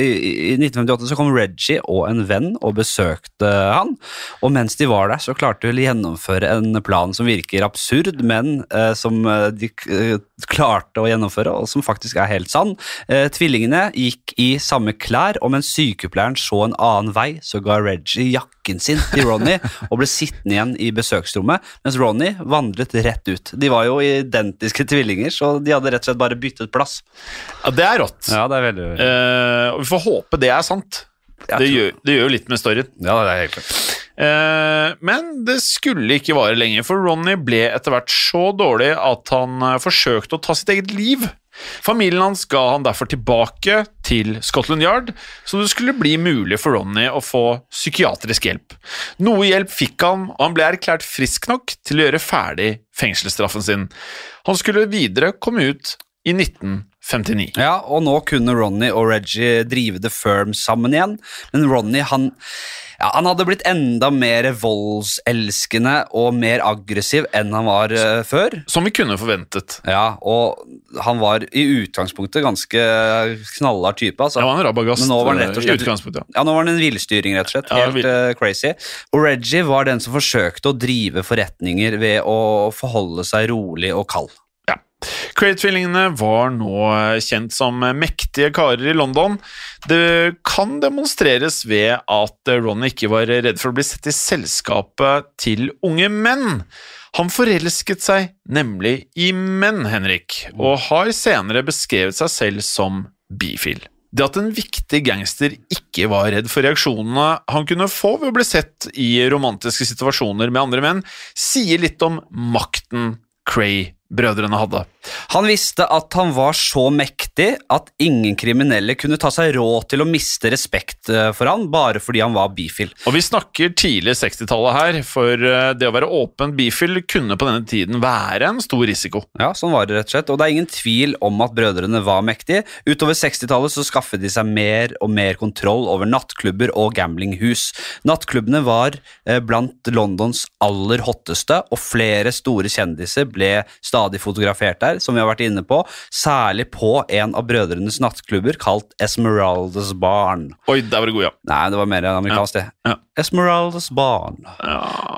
i, I 1958 så kom Reggie og en venn og besøkte han. Og mens de var der, så klarte de å gjennomføre en plan som virker absurd, men eh, som eh, de eh, klarte å gjennomføre, og som faktisk er helt sann. Eh, tvillingene gikk i samme klær, og mens sykepleieren så en annen vei, så ga Reggie jakken sin til Ronny og ble sittende igjen i besøksrommet, mens Ronny vandret rett ut. De var jo identiske tvillinger, så de hadde rett og slett bare byttet plass. Ja, Det er rått. Ja, det er veldig Eh, og vi får håpe det er sant. Jeg Det tror- gjør, det gjør jo litt med storyen. Ja, det er helt klart. Eh, men det skulle ikke vare lenge, for Ronny ble etter hvert så dårlig at han eh, forsøkte å ta sitt eget liv. Familien hans ga han derfor tilbake til Scotland Yard, så det skulle bli mulig for Ronny å få psykiatrisk hjelp. Noe hjelp fikk han, og han ble erklært frisk nok til å gjøre ferdig fengselsstraffen sin. Han skulle videre komme ut i 1959. Ja, og nå kunne Ronny og Reggie drive The Firm sammen igjen, men Ronny han, ja, han hadde blitt enda mer voldselskende og mer aggressiv enn han var uh, før. Som vi kunne forventet. Ja, og han var i utgangspunktet ganske knallhard type. Altså. han var en rabagast nå var han rett og slett, i utgangspunktet. ja. Ja, nå var han en villstyring, rett og slett. Helt eh, crazy. Og Reggie var den som forsøkte å drive forretninger ved å forholde seg rolig og kald. Ja. Craig-tvillingene var nå kjent som mektige karer i London. Det kan demonstreres ved at Ronny ikke var redd for å bli sett i selskapet til unge menn. Han forelsket seg nemlig i menn, Henrik, og har senere beskrevet seg selv som bifil. Det at en viktig gangster ikke var redd for reaksjonene han kunne få ved å bli sett i romantiske situasjoner med andre menn, sier litt om makten Cray-brødrene hadde. Han visste at han var så mektig at ingen kriminelle kunne ta seg råd til å miste respekt eh, for han bare fordi han var bifil. Og vi snakker tidlig 60-tallet her, for eh, det å være åpen bifil kunne på denne tiden være en stor risiko. Ja, sånn var det rett og slett, og det er ingen tvil om at brødrene var mektige. Utover 60-tallet så skaffet de seg mer og mer kontroll over nattklubber og gamblinghus. Nattklubbene var eh, blant Londons aller hotteste, og flere store kjendiser ble stadig fotografert der, som vi har vært inne på, særlig på en av brødrenes nattklubber kalt Esmeraldas Barn. Oi, der var det god, ja. Nei, det var mer amerikansk, det. Ja. Esmeraldas Barn.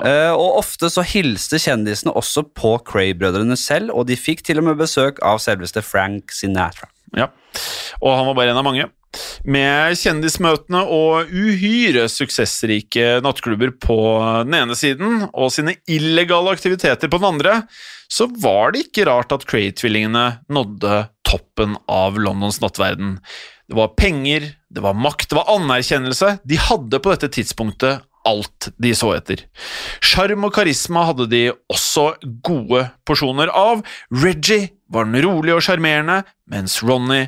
Eh, og ofte så hilste kjendisene også på Cray-brødrene selv, og de fikk til og med besøk av selveste Frank Sinatra. ja. Og han var bare en av mange. Med kjendismøtene og uhyre suksessrike nattklubber på den ene siden, og sine illegale aktiviteter på den andre, så var det ikke rart at Cray-tvillingene nådde toppen av Londons nattverden. Det var penger, det var makt, det var anerkjennelse. De hadde på dette tidspunktet alt de så etter. Sjarm og karisma hadde de også gode porsjoner av. Reggie var den rolige og sjarmerende, mens Ronny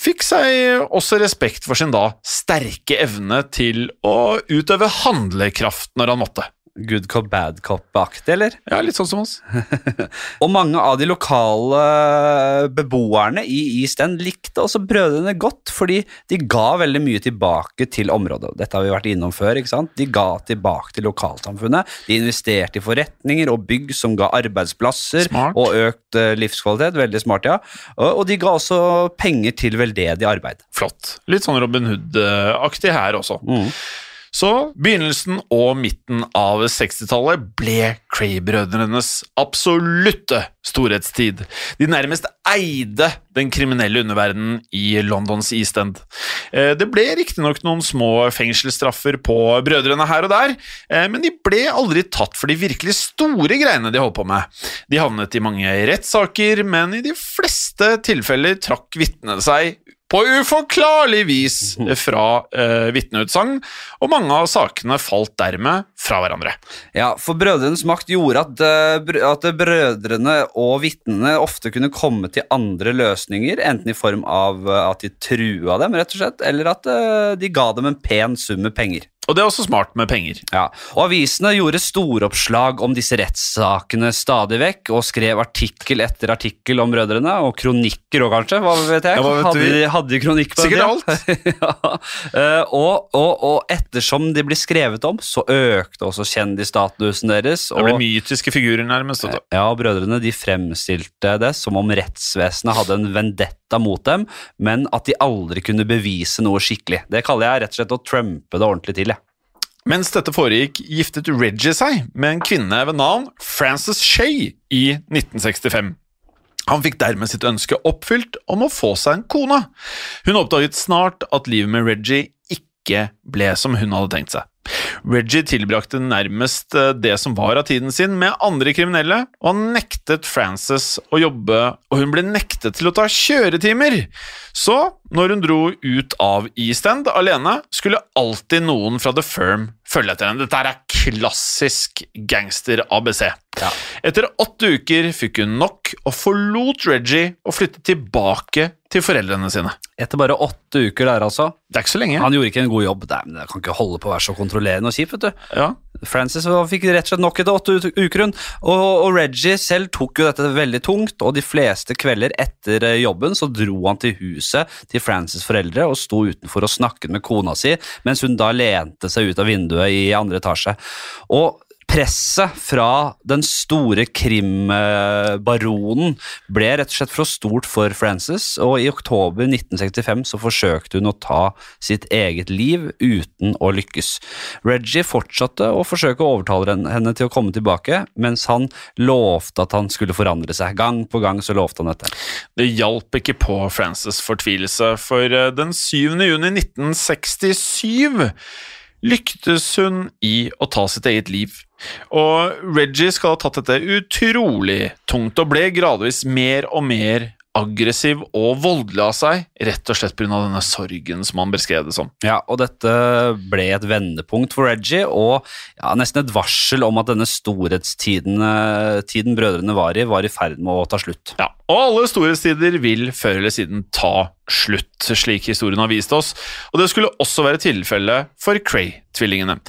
fikk seg også respekt for sin da sterke evne til å utøve handlekraft når han måtte. Good cop, bad cop-aktig, eller? Ja, litt sånn som oss. Og mange av de lokale beboerne i East End likte også brødrene godt, fordi de ga veldig mye tilbake til området. Dette har vi vært innom før. ikke sant? De ga tilbake til lokalsamfunnet. De investerte i forretninger og bygg som ga arbeidsplasser Smart. og økt eh, livskvalitet. Veldig smart, ja. Og, de ga også penger til veldedig arbeid. Flott. Litt sånn Robin Hood-aktig her også. Så begynnelsen og midten av 60-tallet ble Cray-brødrenes absolutte storhetstid. De nærmest eide den kriminelle underverdenen i Londons East End. Eh, Det ble riktignok noen små fengselsstraffer på brødrene her og der, eh, men de ble aldri tatt for de virkelig store greiene de holdt på med. De havnet i mange rettssaker, men i de fleste tilfeller trakk vitnene seg på uforklarlig vis fra eh, vitneutsagn, og mange av sakene falt dermed fra hverandre. Ja, for brødrenes makt gjorde at, eh, at brødrene og vitnene ofte kunne komme til andre løsninger, enten i form av eh, at de trua dem, rett og slett, eller at eh, de ga dem en pen sum med penger. Og det er også smart med penger. Ja, og Avisene gjorde storoppslag om disse rettssakene stadig vekk, og skrev artikkel etter artikkel om brødrene, og kronikker òg, kanskje. Hva vet jeg? Ja, hva vet hadde, de, hadde de kronikk på den Sikkert alt. ja. Eh, og, og, og ettersom de ble skrevet om, så økte også kjendisstatusen deres. Det ble mytiske figurer, nærmest. Også. ja, og brødrene de fremstilte det som om rettsvesenet hadde en vendetta mot dem, men at de aldri kunne bevise noe skikkelig. Det kaller jeg rett og slett å trumpe det ordentlig til. jeg. Mens dette foregikk, giftet Reggie seg med en kvinne ved navn Frances Shay i 1965. Han fikk dermed sitt ønske oppfylt om å få seg en kone. Hun oppdaget snart at livet med Reggie ikke ble som hun hadde tenkt seg. Reggie tilbrakte nærmest eh, det som var av tiden sin med andre kriminelle, og han nektet Frances å jobbe, og hun ble nektet til å ta kjøretimer. Så, når hun dro ut av East End alene, skulle alltid noen fra The Firm følge etter henne. Dette er klassisk gangster-ABC. Etter åtte uker fikk hun nok og forlot Reggie og flyttet tilbake til foreldrene sine. Etter bare åtte uker der, altså. Det er ikke så lenge. Han gjorde ikke en god jobb. Nei, men Det kan ikke holde på å være så kontrollerende og kjip, vet du. Ja. Frances fikk rett og slett nok etter åtte uker, hun. Og, og Reggie selv tok jo dette veldig tungt, og de fleste kvelder etter eh, jobben så dro han til huset til Frances' foreldre og sto utenfor og snakket med kona si, mens hun da lente seg ut av vinduet i andre etasje. Og Presset fra den store krimbaronen ble rett og slett for stort for Frances, og i oktober 1965 så forsøkte hun å ta sitt eget liv uten å lykkes. Reggie fortsatte å forsøke å overtale henne- til å komme tilbake, mens han lovte at han skulle forandre seg. Gang på gang så lovte han dette. Det hjalp ikke på Frances fortvilelse, for eh, den 7. juni 1967 lyktes hun i å ta sitt eget liv. Og Reggie skal ha tatt dette utrolig tungt, og ble gradvis mer og mer aggressiv og voldelig av seg, rett og slett pga. denne sorgen som han beskrev det som. Ja, og dette ble et vendepunkt for Reggie, og ja, nesten et varsel om at denne storhetstiden eh, tiden brødrene var i, var i ferd med å ta slutt. Ja, og alle storhetstider vil før eller siden ta slutt, slik historien har vist oss, og det skulle også være tilfellet for Cray-tvillingene.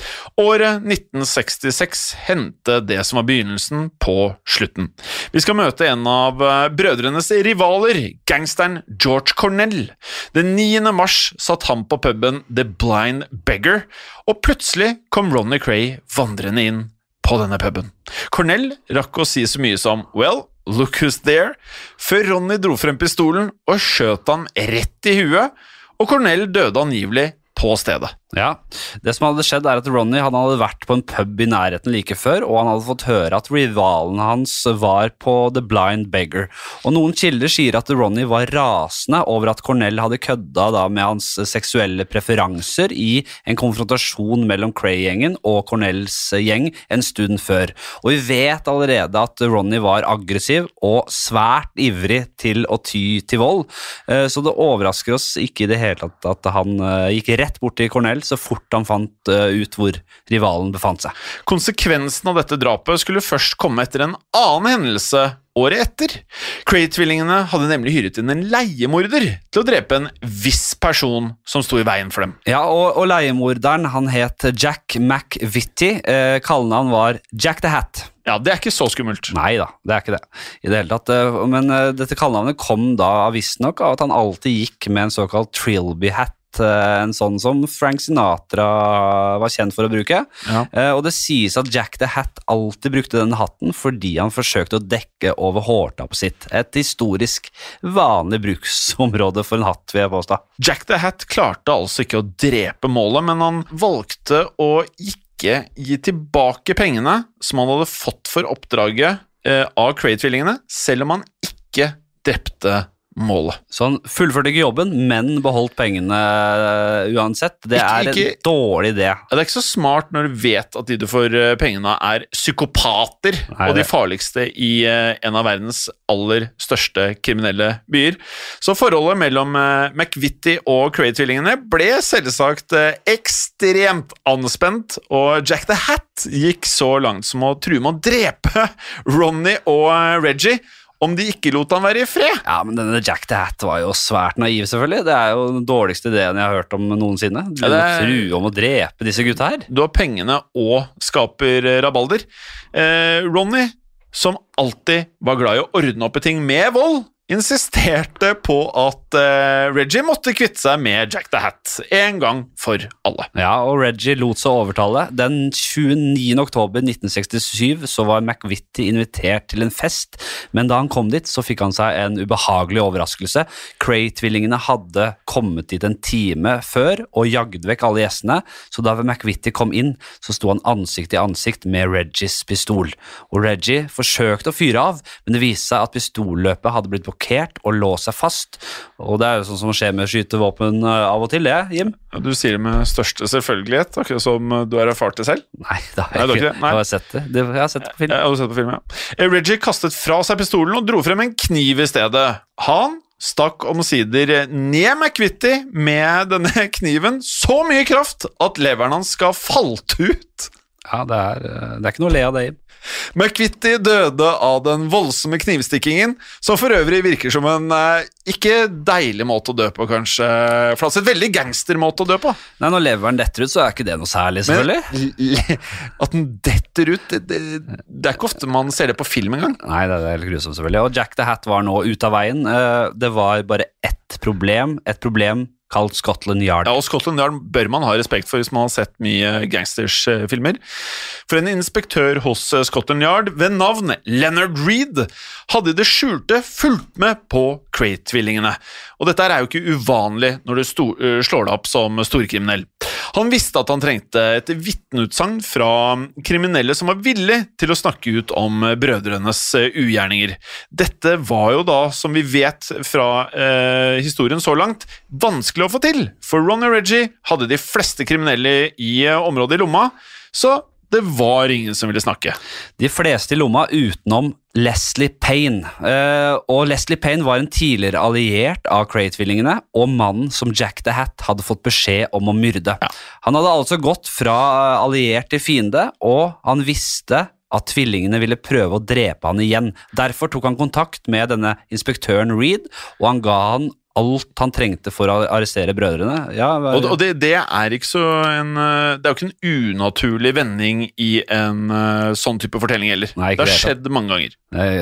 Året 1966 hendte det som var begynnelsen på slutten. Vi skal møte en av eh, brødrenes rivaler, gangsteren George Cornell. Den 9. mars satt han på puben The Blind Beggar, og plutselig kom Ronny Cray vandrende inn på denne puben. Cornell rakk å si så mye som Well, look who's there, før Ronny dro frem pistolen og skjøt han rett i huet, og Cornell døde angivelig på stedet. Ja, Det som hadde skjedd er at Ronny han hadde vært på en pub i nærheten like før, og han hadde fått høre at rivalen hans var på The Blind Beggar. Og Noen kilder sier at Ronny var rasende over at Cornell hadde kødda da med hans seksuelle preferanser i en konfrontasjon mellom Cray-gjengen og Cornells gjeng en stund før. Og vi vet allerede at Ronny var aggressiv og svært ivrig til å ty til vold, Eh, så det overrasker oss ikke i det hele tatt at han eh, gikk rett bort til Cornell så fort han fant eh, ut hvor rivalen befant seg. Konsekvensen av dette drapet skulle først komme etter en annen hendelse året etter. Cray-tvillingene hadde nemlig hyret inn en leiemorder til å drepe en viss person som sto i veien for dem. Ja, og, og leiemorderen han het Jack McVitty. Eh, Kallenavn var Jack the Hat. Ja, det er ikke så skummelt. Nei da, det er ikke det. i det hele tatt. eh, Men eh, dette kallenavnet kom da visstnok av at han alltid gikk med en såkalt Trilby-hat. Eh, En sånn som Frank Sinatra var kjent for å bruke. Ja. Eh, Og det sies at Jack the Hat alltid brukte denne hatten fordi han forsøkte å dekke over hårtappet sitt. Et historisk vanlig bruksområde for en hatt, vil jeg påstå. Jack the Hat klarte altså ikke å drepe målet, men han valgte å ikke gi tilbake pengene som han hadde fått for oppdraget eh, av Cray-tvillingene, selv om han ikke drepte målet. Så han fullførte ikke jobben, men beholdt pengene eh, uansett. Det Ikke- er en ikke- dårlig idé. Det er ikke så smart når du vet at de du får eh, pengene av, er psykopater Nei, og de farligste i eh, en av verdens aller største kriminelle byer. Så forholdet mellom McVitty og Cray-tvillingene ble selvsagt ekstremt anspent, og Jack the Hat gikk så langt som å true med å drepe Ronny og Reggie om de ikke lot han være i fred. Ja, men denne Jack the Hat var jo svært naiv, selvfølgelig. Det er jo den dårligste ideen jeg har hørt om noensinne. Du Ja, er- true om å drepe disse gutta her. Du har pengene og skaper eh, rabalder. Eh, Ronny, som alltid var glad i å ordne opp i ting med vold, insisterte på at uh, Reggie måtte kvitte seg med Jack the Hat en gang for alle. Ja, og Reggie lot seg overtale. Den 29. oktober 1967 så var McVitty invitert til en fest, men da han kom dit, så fikk han seg en ubehagelig overraskelse. Cray-tvillingene hadde kommet dit en time før og jagd vekk alle gjestene, så da McVitty kom inn, så sto han ansikt til ansikt med Reggies pistol. Og Reggie forsøkte å fyre av, men det viste seg at pistolløpet hadde blitt blokkert og låst seg fast. Og det er jo sånn som skjer med skytevåpen våpen av og til, det, Jim. Ja, Du sier det med største selvfølgelighet, akkurat som eh, du har erfart det selv. Nei, da har jeg Nei, ikke det? Nei. Jeg har sett det. det. Jeg har sett det på film. Jeg har sett på film, ja. Eh, Reggie kastet fra seg pistolen og dro frem en kniv i stedet. Han stakk omsider ned McVitty med denne kniven så mye kraft at leveren hans skal falt ut. Ja, det er, eh, det er ikke noe å le av det, Jim. McVitty døde av den voldsomme knivstikkingen, som for øvrig virker som en eh, ikke deilig måte å dø på, kanskje. For altså et veldig gangstermåte å dø på. Nei, Når leveren detter ut, så er ikke det noe særlig, selvfølgelig. Men, at den detter ut det, det, det er ikke ofte man ser det på film engang. Nei, det er helt grusomt, selvfølgelig. Og Jack the Hat var nå ute av veien. Eh, Det var bare ett problem. Et problem kalt Scotland Yard. Ja, og Scotland Yard bør man ha respekt for hvis man har sett mye gangsters-filmer. For en inspektør hos eh, Scotland Yard ved navn Leonard Reed hadde i det skjulte fulgt med på Crate-tvillingene. Og dette er jo ikke uvanlig når du eh, slår deg opp som storkriminell. Han visste at han trengte et vitneutsagn fra kriminelle som var villig til å snakke ut om brødrenes eh, ugjerninger. Dette var jo da, som vi vet fra eh, historien så langt, vanskelig å få til, for Ron og Reggie hadde de fleste kriminelle i eh, området i lomma, så det var ingen som ville snakke. De fleste i lomma utenom Leslie Payne. Eh, og Leslie Payne var en tidligere alliert av Cray-tvillingene og mannen som Jack the Hat hadde fått beskjed om å myrde. Han hadde altså gått fra alliert til fiende, og han visste at tvillingene ville prøve å drepe han igjen. Derfor tok han kontakt med denne inspektøren Reed, og han ga han alt han trengte for å arrestere brødrene. Ja, Og, og det, det er ikke så en eh, Det er jo ikke en unaturlig vending i en eh, sånn type fortelling heller. Nei, det har det skjedd mange ganger.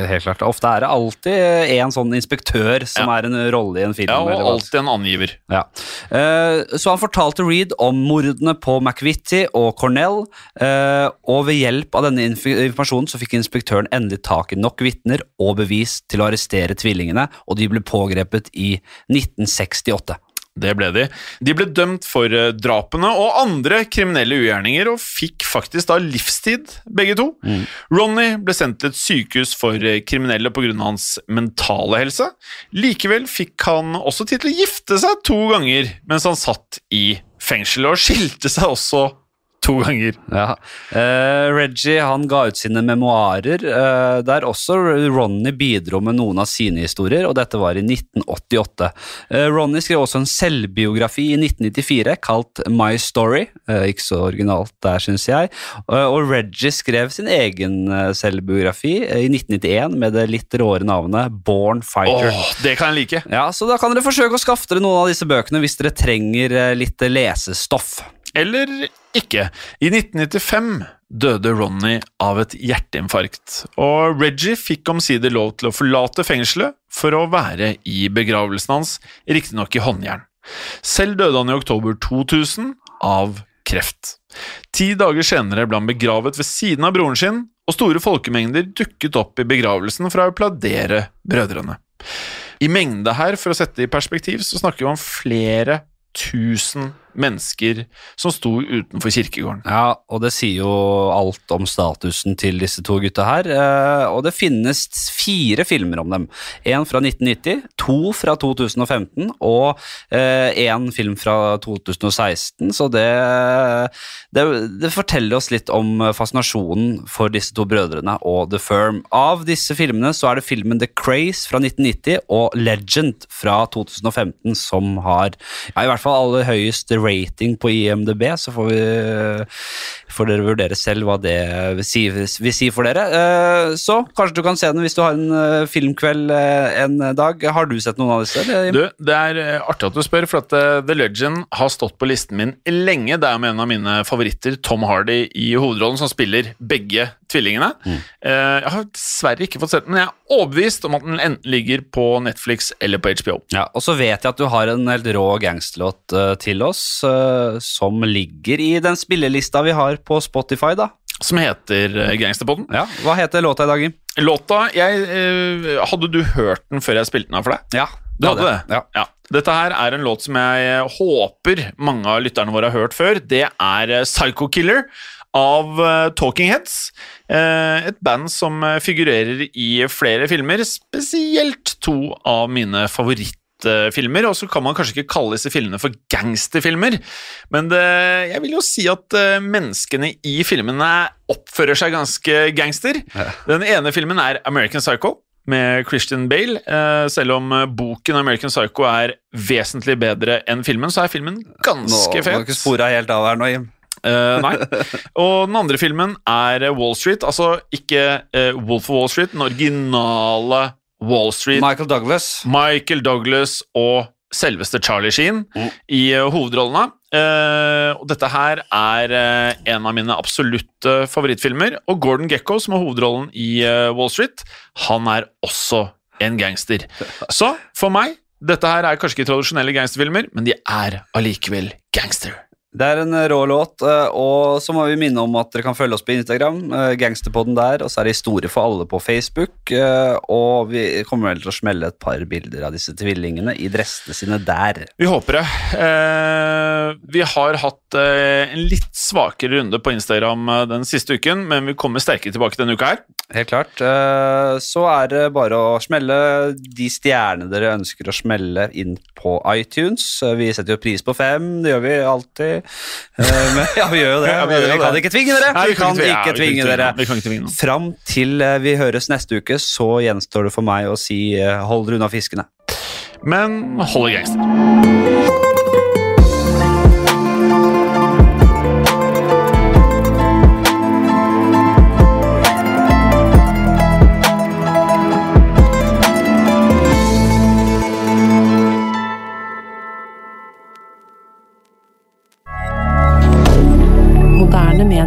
Helt klart. Ofte er det alltid en sånn inspektør som Ja. er en rolle i en film. Ja, og alltid en angiver. Ja. Eh, Så han fortalte Reed om mordene på McVitty og Cornell, og ved hjelp av denne informasjonen så fikk inspektøren endelig tak i nok vitner og bevis til å arrestere tvillingene, og de ble pågrepet i 1968. Det ble de. De ble dømt for eh, drapene og andre kriminelle ugjerninger, og fikk faktisk da livstid, begge to. Ronny ble sendt til et sykehus for eh, kriminelle pga. hans mentale helse. Likevel fikk han også tid til å gifte seg to ganger mens han satt i fengsel, og skilte seg også to ganger. Ja. Uh, Reggie han ga ut sine memoarer, uh, der også Ronny bidro med noen av sine historier, og dette var i 1988. Uh, Ronny skrev også en selvbiografi i 1994 kalt My Story, eh, ikke så originalt der, syns jeg. Eh, og Reggie skrev sin egen eh, selvbiografi eh, i 1991 med det litt råere navnet Born Fighter. Åh, det kan jeg like. Ja, Så da kan dere forsøke å skaffe dere noen av disse bøkene hvis dere trenger eh, litt lesestoff. Eller ikke. I 1995 døde Ronny av et hjerteinfarkt, og Reggie fikk omsider lov til å forlate fengselet for å være i begravelsen hans, riktignok i håndjern. Selv døde han i oktober 2000 av kreft. Ti dager senere ble han begravet ved siden av broren sin, og store folkemengder dukket opp i begravelsen for å applaudere brødrene. I mengde her, for å sette det i perspektiv, så snakker vi om flere tusen mennesker som sto utenfor kirkegården. Ja, og det sier jo alt om statusen til disse to gutta her. eh, Og det finnes fire filmer om dem. En fra 1990, to fra 2015 og én film fra 2016. Så det, det, det forteller oss litt om fascinasjonen for disse to brødrene og The Firm. Av disse filmene så er det filmen The Craze fra 1990 og Legend fra 2015 som har ja, i hvert fall aller høyest rating på IMDb, så får, vi, får dere vurdere selv hva det vil si, vil si for dere. Eh, Så kanskje du kan se den hvis du har en eh, filmkveld eh, en dag. Har du sett noen av disse? Du, det er artig at du spør, for at The Legend har stått på listen min lenge. Det er med en av mine favoritter, Tom Hardy i hovedrollen, som spiller begge tvillingene. Mm. Jeg har dessverre ikke fått sett den, men jeg overbevist om at den enten ligger på Netflix eller på HBO. Ja, Og så vet jeg at du har en helt rå gangsterlåt uh, til oss, uh, som ligger i den spillelista vi har på Spotify, da. Som heter uh, Gangsterpodden. Ja, Hva heter låta i dag, Jim? Låta jeg, eh, Hadde du hørt den før jeg spilte den av for deg? Ja, Du hadde det? Ja. Ja. Dette her er en låt som jeg håper mange av lytterne våre har hørt før. Det er eh, Psycho Killer av eh, Talking Heads. Eh, Et band som eh, figurerer i flere filmer, spesielt to av mine favorittfilmer. Og så kan man kanskje ikke kalle disse filmene for gangsterfilmer, men det, jeg vil jo si at menneskene i filmene oppfører seg ganske gangster. Den ene filmen er American Psycho med Christian Bale. Selv om boken American Psycho er vesentlig bedre enn filmen, så er filmen Nå må du ikke spore helt av her nå, Jim. Eh, nei. Og den andre filmen er Wall Street. Altså ikke uh, Wolf of Wall Street, den originale Wall Street. Michael Douglas. Michael Douglas og selveste Charlie Sheen Mm. i uh, hovedrollene. Og dette her er en av mine absolutte favorittfilmer. Og Gordon Gekko, som har hovedrollen i Wall Street, han er også en gangster. Så for meg, dette her er kanskje ikke tradisjonelle gangsterfilmer, men de er allikevel gangster. Det er en rå låt, eh, og så må vi minne om at dere kan følge oss på Instagram. eh, Gangsterpodden der, og så er det Historie for alle på Facebook. eh, Og vi kommer vel til å smelle et par bilder av disse tvillingene i dressene sine der. Vi håper det. Eh, vi har hatt eh, en litt svakere runde på Instagram eh, den siste uken, men vi kommer sterkere tilbake denne uka her. Helt klart. eh, Så er det bare å smelle de stjernene dere ønsker å smelle inn på iTunes. Eh, Vi setter jo pris på fem, det gjør vi alltid. Eh, Men, ja, vi gjør jo det. Ja, vi gjør vi det. kan ikke tvinge dere. Nei, vi kan ikke vi tvinge dere. Kan ikke tvinge noen. Fram til eh, vi høres neste uke, så gjenstår det for meg å si eh, hold dere unna fiskene. Men hold i gangster.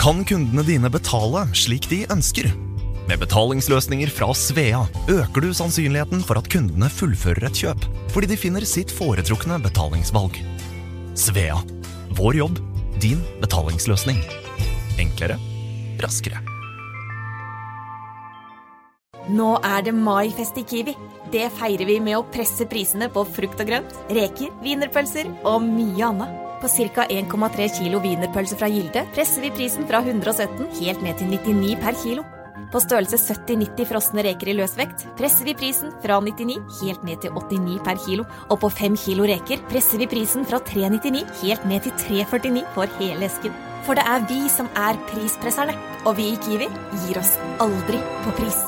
Kan kundene dine betale slik de ønsker? Med betalingsløsninger fra Svea øker du sannsynligheten for at kundene fullfører et kjøp, fordi de finner sitt foretrukne betalingsvalg. Svea vår jobb, din betalingsløsning. Enklere, raskere. Nå er det maifest i Kiwi. Det feirer vi med å presse prisene på frukt og grønt, reker, wienerpølser og mye annet. På ca. 1,3 kilo wienerpølse fra Gilde presser vi prisen fra 117 helt ned til 99 per kilo. På størrelse 70-90 frosne reker i løsvekt presser vi prisen fra 99 helt ned til 89 per kilo. Og på 5 kilo reker presser vi prisen fra 399 helt ned til 349 for hele esken. For det er vi som er prispresserne, og vi i Kiwi gir oss aldri på pris.